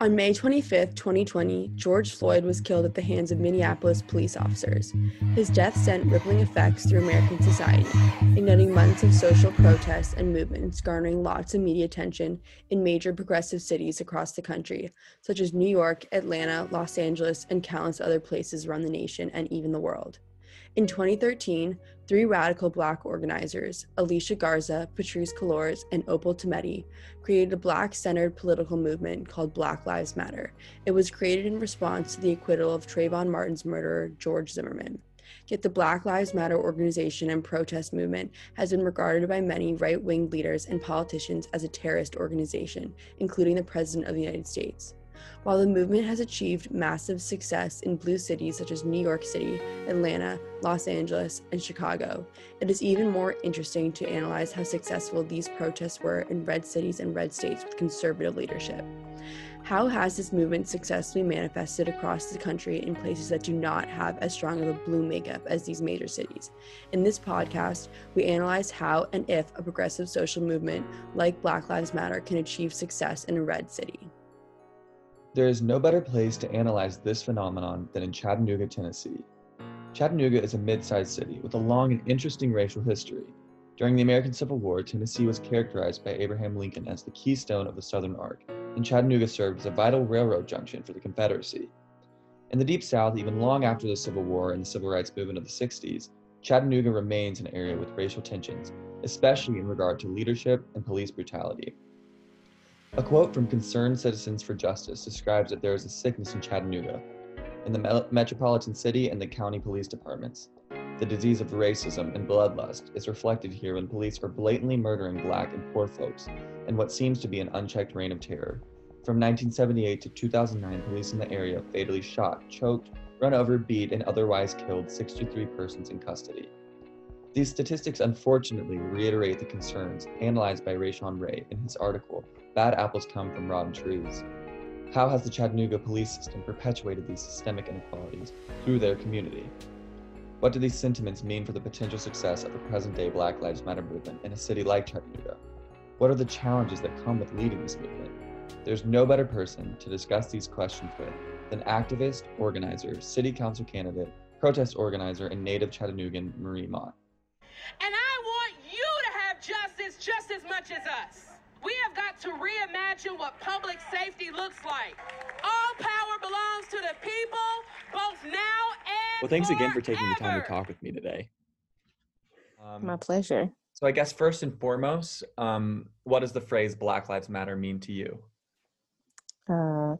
On May 25, 2020, George Floyd was killed at the hands of Minneapolis police officers. His death sent rippling effects through American society, igniting months of social protests and movements, garnering lots of media attention in major progressive cities across the country, such as New York, Atlanta, Los Angeles, and countless other places around the nation and even the world. In 2013, three radical black organizers, Alicia Garza, Patrisse Cullors, and Opal Tometi, created a black centered political movement called Black Lives Matter. It was created in response to the acquittal of Trayvon Martin's murderer, George Zimmerman. Yet the Black Lives Matter organization and protest movement has been regarded by many right wing leaders and politicians as a terrorist organization, including the President of the United States. While the movement has achieved massive success in blue cities such as New York City, Atlanta, Los Angeles, and Chicago, it is even more interesting to analyze how successful these protests were in red cities and red states with conservative leadership. How has this movement successfully manifested across the country in places that do not have as strong of a blue makeup as these major cities? In this podcast, we analyze how and if a progressive social movement like Black Lives Matter can achieve success in a red city. There is no better place to analyze this phenomenon than in Chattanooga, Tennessee. Chattanooga is a mid sized city with a long and interesting racial history. During the American Civil War, Tennessee was characterized by Abraham Lincoln as the keystone of the Southern Arc, and Chattanooga served as a vital railroad junction for the Confederacy. In the Deep South, even long after the Civil War and the Civil Rights Movement of the 60s, Chattanooga remains an area with racial tensions, especially in regard to leadership and police brutality. A quote from Concerned Citizens for Justice describes that there is a sickness in Chattanooga, in the me- metropolitan city and the county police departments. The disease of racism and bloodlust is reflected here when police are blatantly murdering black and poor folks in what seems to be an unchecked reign of terror. From 1978 to 2009, police in the area fatally shot, choked, run over, beat, and otherwise killed 63 persons in custody. These statistics unfortunately reiterate the concerns analyzed by Rashawn Ray in his article, Bad Apples Come from Rotten Trees. How has the Chattanooga police system perpetuated these systemic inequalities through their community? What do these sentiments mean for the potential success of the present day Black Lives Matter movement in a city like Chattanooga? What are the challenges that come with leading this movement? There's no better person to discuss these questions with than activist, organizer, city council candidate, protest organizer, and native Chattanoogan Marie Mott. And I want you to have justice just as much as us. We have got to reimagine what public safety looks like. All power belongs to the people, both now and Well, thanks again for taking the time to talk with me today. Um, My pleasure. so, I guess first and foremost, um, what does the phrase Black Lives Matter mean to you? Uh,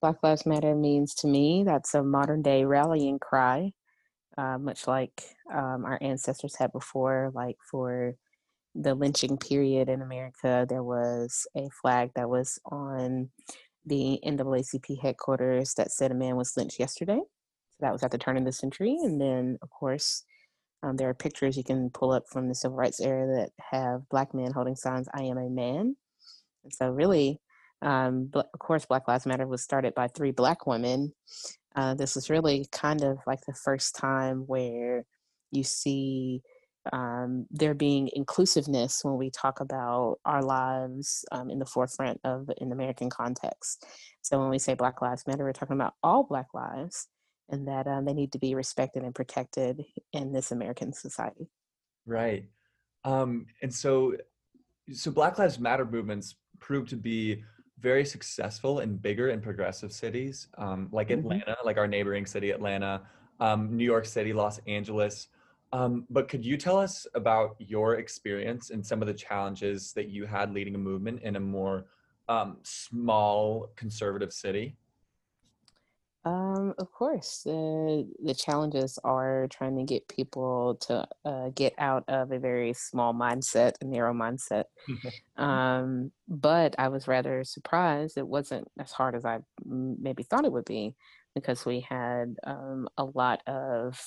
Black Lives Matter means to me that's a modern day rallying cry, uh, much like um, our ancestors had before. Like for the lynching period in America, there was a flag that was on the NAACP headquarters that said a man was lynched yesterday. So that was at the turn of the century. And then, of course, um, there are pictures you can pull up from the civil rights era that have black men holding signs, I am a man. And so, really, um, of course, Black Lives Matter was started by three black women. Uh, this is really kind of like the first time where you see um, there being inclusiveness when we talk about our lives um, in the forefront of an American context. So when we say Black Lives Matter, we're talking about all Black lives and that um, they need to be respected and protected in this American society. Right. Um, and so, so Black Lives Matter movements proved to be very successful in bigger and progressive cities, um, like Mhm. Atlanta, like our neighboring city, Atlanta, um, New York City, Los Angeles. Um, but could you tell us about your experience and some of the challenges that you had leading a movement in a more um, small conservative city? Um, of course, the the challenges are trying to get people to uh, get out of a very small mindset, a narrow mindset. um, but I was rather surprised it wasn't as hard as I m- maybe thought it would be, because we had um, a lot of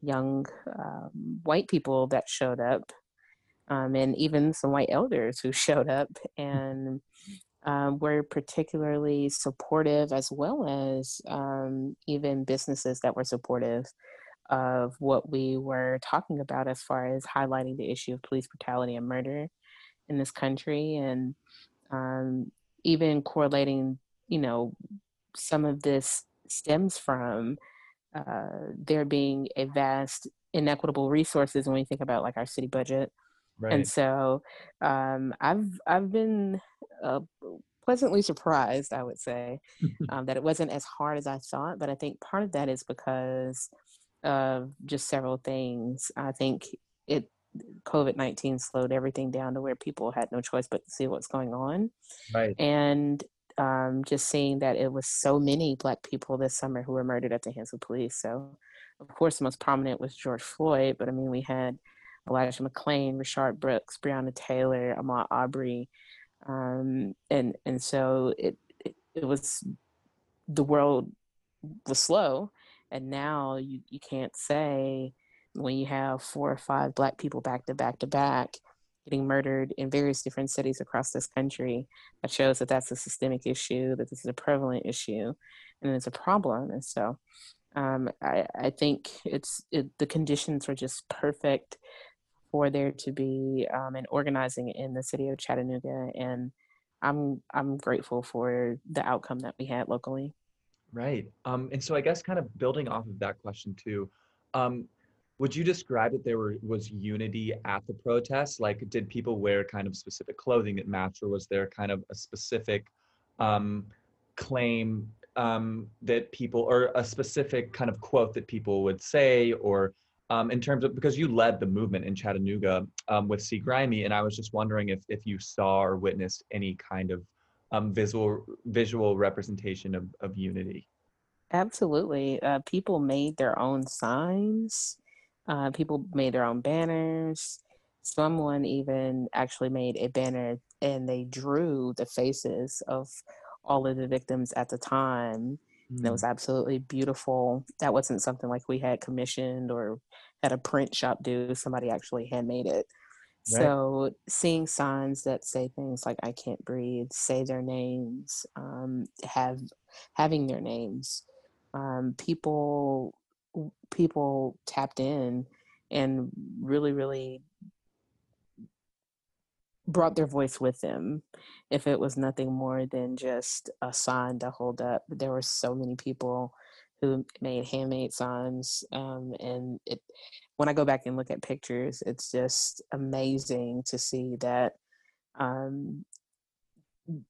young um, white people that showed up, um, and even some white elders who showed up and um, were particularly supportive, as well as um, even businesses that were supportive of what we were talking about as far as highlighting the issue of police brutality and murder in this country, and um, even correlating you know, some of this stems from uh, there being a vast inequitable resources when we think about like our city budget. Right. And so um, I've I've been uh, pleasantly surprised, I would say, um, that it wasn't as hard as I thought. But I think part of that is because of just several things. I think it COVID nineteen slowed everything down to where people had no choice but to see what's going on. Right. And um, just seeing that it was so many Black people this summer who were murdered at the hands of police. So, of course, the most prominent was George Floyd, but I mean, we had Elijah McClain, Rayshard Brooks, Breonna Taylor, Ahmaud Arbery, um, and and so it, it it was the world was slow, and now you you can't say when you have four or five black people back to back to back getting murdered in various different cities across this country that shows that that's a systemic issue that this is a prevalent issue and it's a problem. And so um, I, I think it's it, the conditions were just perfect for there to be um, an organizing in the city of Chattanooga and I'm I'm grateful for the outcome that we had locally. Right. Um, and so I guess kind of building off of that question too, um, would you describe that there were, was unity at the protests? Like, did people wear kind of specific clothing that matched, or was there kind of a specific um, claim um, that people, or a specific kind of quote that people would say, or um, in terms of because you led the movement in Chattanooga um, with C. Grimy, and I was just wondering if if you saw or witnessed any kind of um, visual visual representation of, of unity. Absolutely, uh, people made their own signs. Uh, people made their own banners. Someone even actually made a banner and they drew the faces of all of the victims at the time. Mm. It was mm. absolutely beautiful. That wasn't something like we had commissioned or had a print shop do. Somebody actually handmade it. Right. So seeing signs that say things like "I can't breathe," say their names, um, have having their names, um, people people tapped in and really, really brought their voice with them. If it was nothing more than just a sign to hold up, there were so many people who made handmade signs, um, and it. When I go back and look at pictures, it's just amazing to see that um,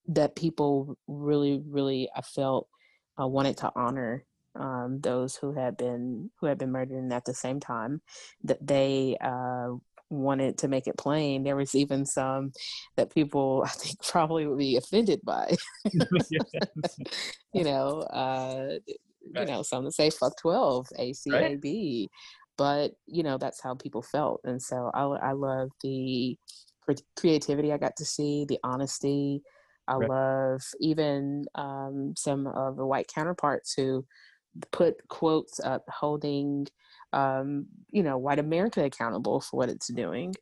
that people really, really, I felt uh, wanted to honor um, those who had been who had been murdered, and at the same time, that they uh, wanted to make it plain. There was even some that people I think probably would be offended by. you know, uh, right. you know, some that say "fuck twelve ACAB," but you know that's how people felt, and so I, I love the creativity I got to see, the honesty. I right. love even um, some of the white counterparts who put quotes up holding um, you know white america accountable for what it's doing.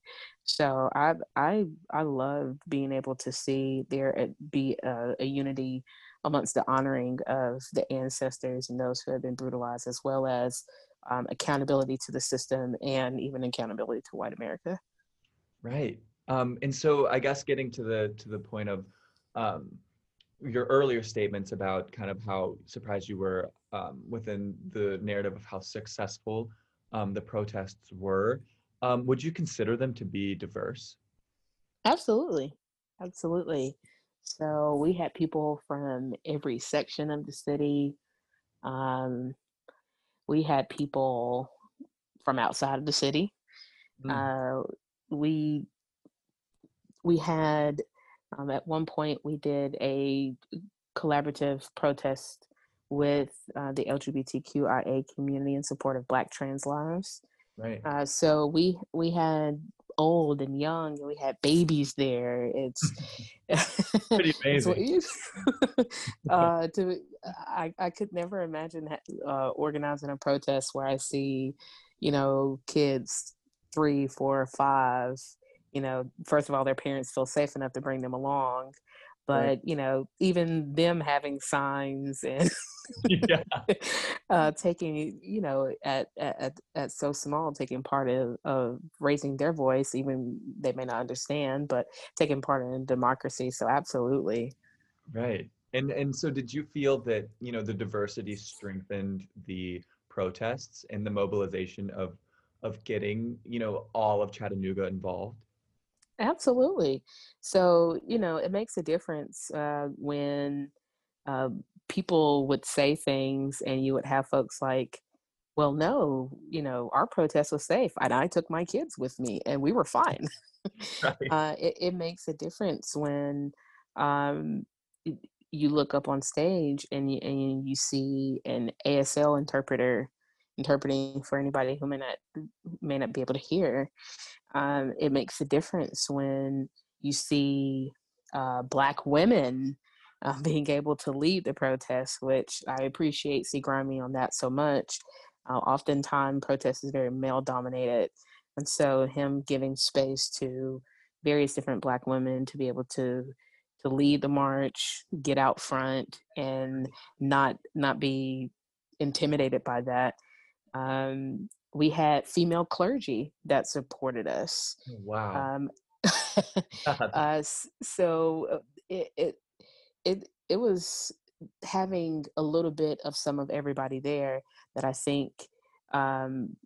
So i i i love being able to see there uh, be a, a unity amongst the honoring of the ancestors and those who have been brutalized as well as um, accountability to the system and even accountability to white america. Right. Um, and so i guess getting to the to the point of um, your earlier statements about kind of how surprised you were um, within the narrative of how successful um, the protests were, um, would you consider them to be diverse? Absolutely, absolutely. So we had people from every section of the city. Um, we had people from outside of the city. Mm. Uh, we we had um, at one point, we did a collaborative protest with uh, the LGBTQIA community in support of Black trans lives. Right. Uh, so we we had old and young, and we had babies there. It's pretty amazing. uh, to I I could never imagine uh, organizing a protest where I see, you know, kids three, four, five you know first of all their parents feel safe enough to bring them along but right. you know even them having signs and uh, taking you know at, at at so small taking part of, of raising their voice even they may not understand but taking part in democracy so absolutely right And and so did you feel that, you know, the diversity strengthened the protests and the mobilization of of getting, you know, all of Chattanooga involved? Absolutely. So, you know, it makes a difference uh, when uh, people would say things and you would have folks like, well, no, you know, our protest was safe and I took my kids with me and we were fine. Right. uh, it, it makes a difference when um, you look up on stage and you, and you see an ASL interpreter interpreting for anybody who may not may not be able to hear. Um, it makes a difference when you see uh, black women uh, being able to lead the protests, which I appreciate C. Grimy on that so much. Uh, oftentimes, protest is very male dominated, and so him giving space to various different black women to be able to to lead the march, get out front, and not not be intimidated by that. Um, we had female clergy that supported us. Wow. Um, uh, so uh, it, it it it was having a little bit of some of everybody there that I think um,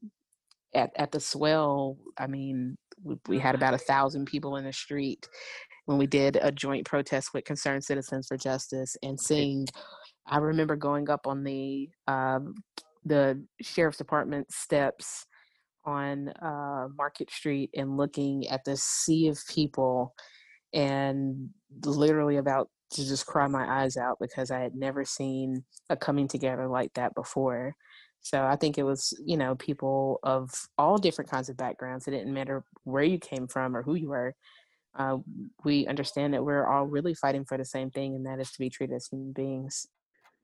at at the swell. I mean, we, we had about a thousand people in the street when we did a joint protest with Concerned Citizens for Justice and seeing. I remember going up on the um, the sheriff's department steps on uh, Market Street and looking at the sea of people and literally about to just cry my eyes out because I had never seen a coming together like that before. So I think it was, you know, people of all different kinds of backgrounds. It didn't matter where you came from or who you were. Uh, we understand that we're all really fighting for the same thing, and that is to be treated as human beings.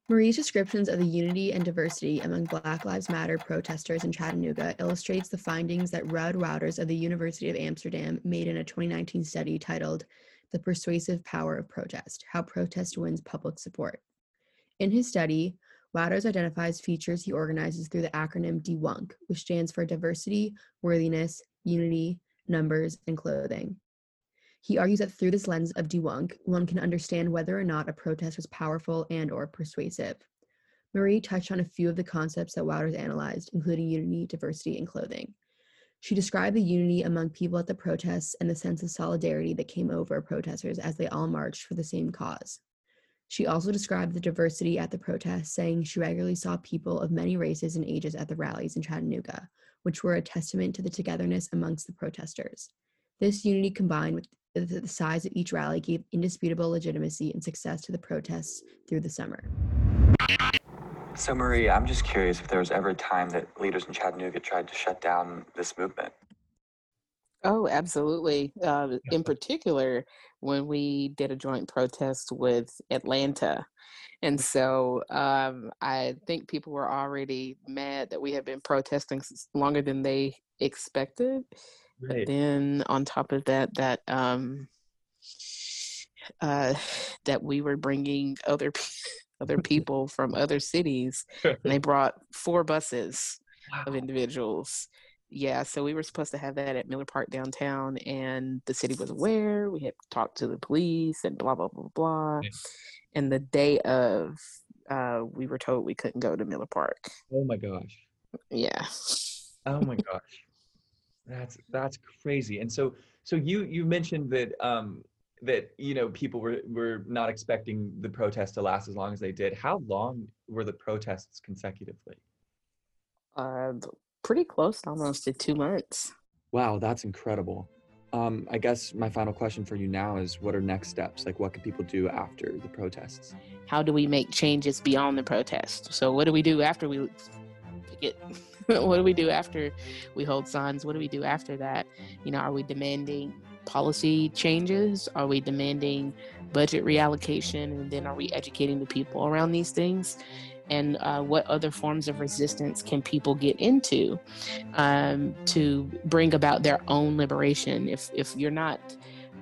Marie's descriptions of the unity and diversity among Black Lives Matter protesters in Chattanooga illustrates the findings that Ruud Wouters of the University of Amsterdam made in a 2019 study titled The Persuasive Power of Protest How Protest Wins Public Support. In his study, Wouters identifies features he organizes through the acronym DWUNC, which stands for Diversity, Worthiness, Unity, Numbers, and Clothing. He argues that through this lens of DWUNC, one can understand whether or not a protest was powerful and or persuasive. Marie touched on a few of the concepts that Wouters analyzed, including unity, diversity, and clothing. She described the unity among people at the protests and the sense of solidarity that came over protesters as they all marched for the same cause. She also described the diversity at the protests, saying she regularly saw people of many races and ages at the rallies in Chattanooga, which were a testament to the togetherness amongst the protesters. This unity combined with the size of each rally gave indisputable legitimacy and success to the protests through the summer. So, Marie, I'm just curious if there was ever a time that leaders in Chattanooga tried to shut down this movement. Oh, absolutely. Uh, in particular, when we did a joint protest with Atlanta. And so um, I think people were already mad that we had been protesting longer than they expected. But Right. then on top of that, that um, uh, that we were bringing other pe- other people from other cities, and they brought four buses of individuals. Yeah, so we were supposed to have that at Miller Park downtown, and the city was aware. We had talked to the police and blah blah blah blah. Yeah. And the day of, uh, we were told we couldn't go to Miller Park. Oh my gosh. Yeah. Oh my gosh. That's that's crazy. And so so you you mentioned that um that you know people were were not expecting the protest to last as long as they did. How long were the protests consecutively? Uh, pretty close almost to two months. Wow, that's incredible. Um, I guess my final question for you now is what are next steps? Like, what can people do after the protests? How do we make changes beyond the protest? So, what do we do after we picket? what do we do after we hold signs? What do we do after that? You know, are we demanding policy changes? Are we demanding budget reallocation? And then are we educating the people around these things? And uh, what other forms of resistance can people get into um, to bring about their own liberation? If if you're not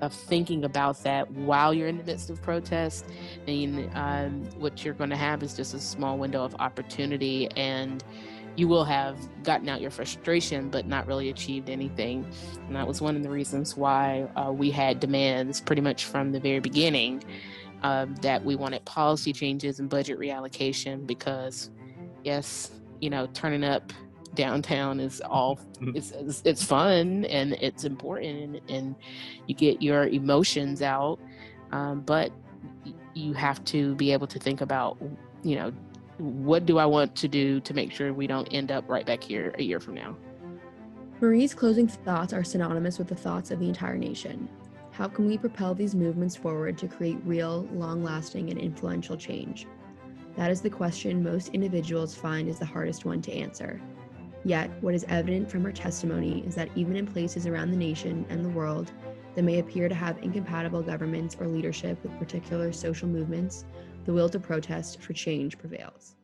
uh, thinking about that while you're in the midst of protest, then um, what you're going to have is just a small window of opportunity and you will have gotten out your frustration but not really achieved anything. And that was one of the reasons why uh, we had demands pretty much from the very beginning um, that we wanted policy changes and budget reallocation because, yes, you know, turning up downtown is all it's, it's, it's fun and it's important and, and you get your emotions out um, but you have to be able to think about you know what do i want to do to make sure we don't end up right back here a year from now? Marie's closing thoughts are synonymous with the thoughts of the entire nation. How can we propel these movements forward to create real long lasting and influential change? That is the question most individuals find is the hardest one to answer. Yet, what is evident from her testimony is that even in places around the nation and the world that may appear to have incompatible governments or leadership with particular social movements, the will to protest for change prevails.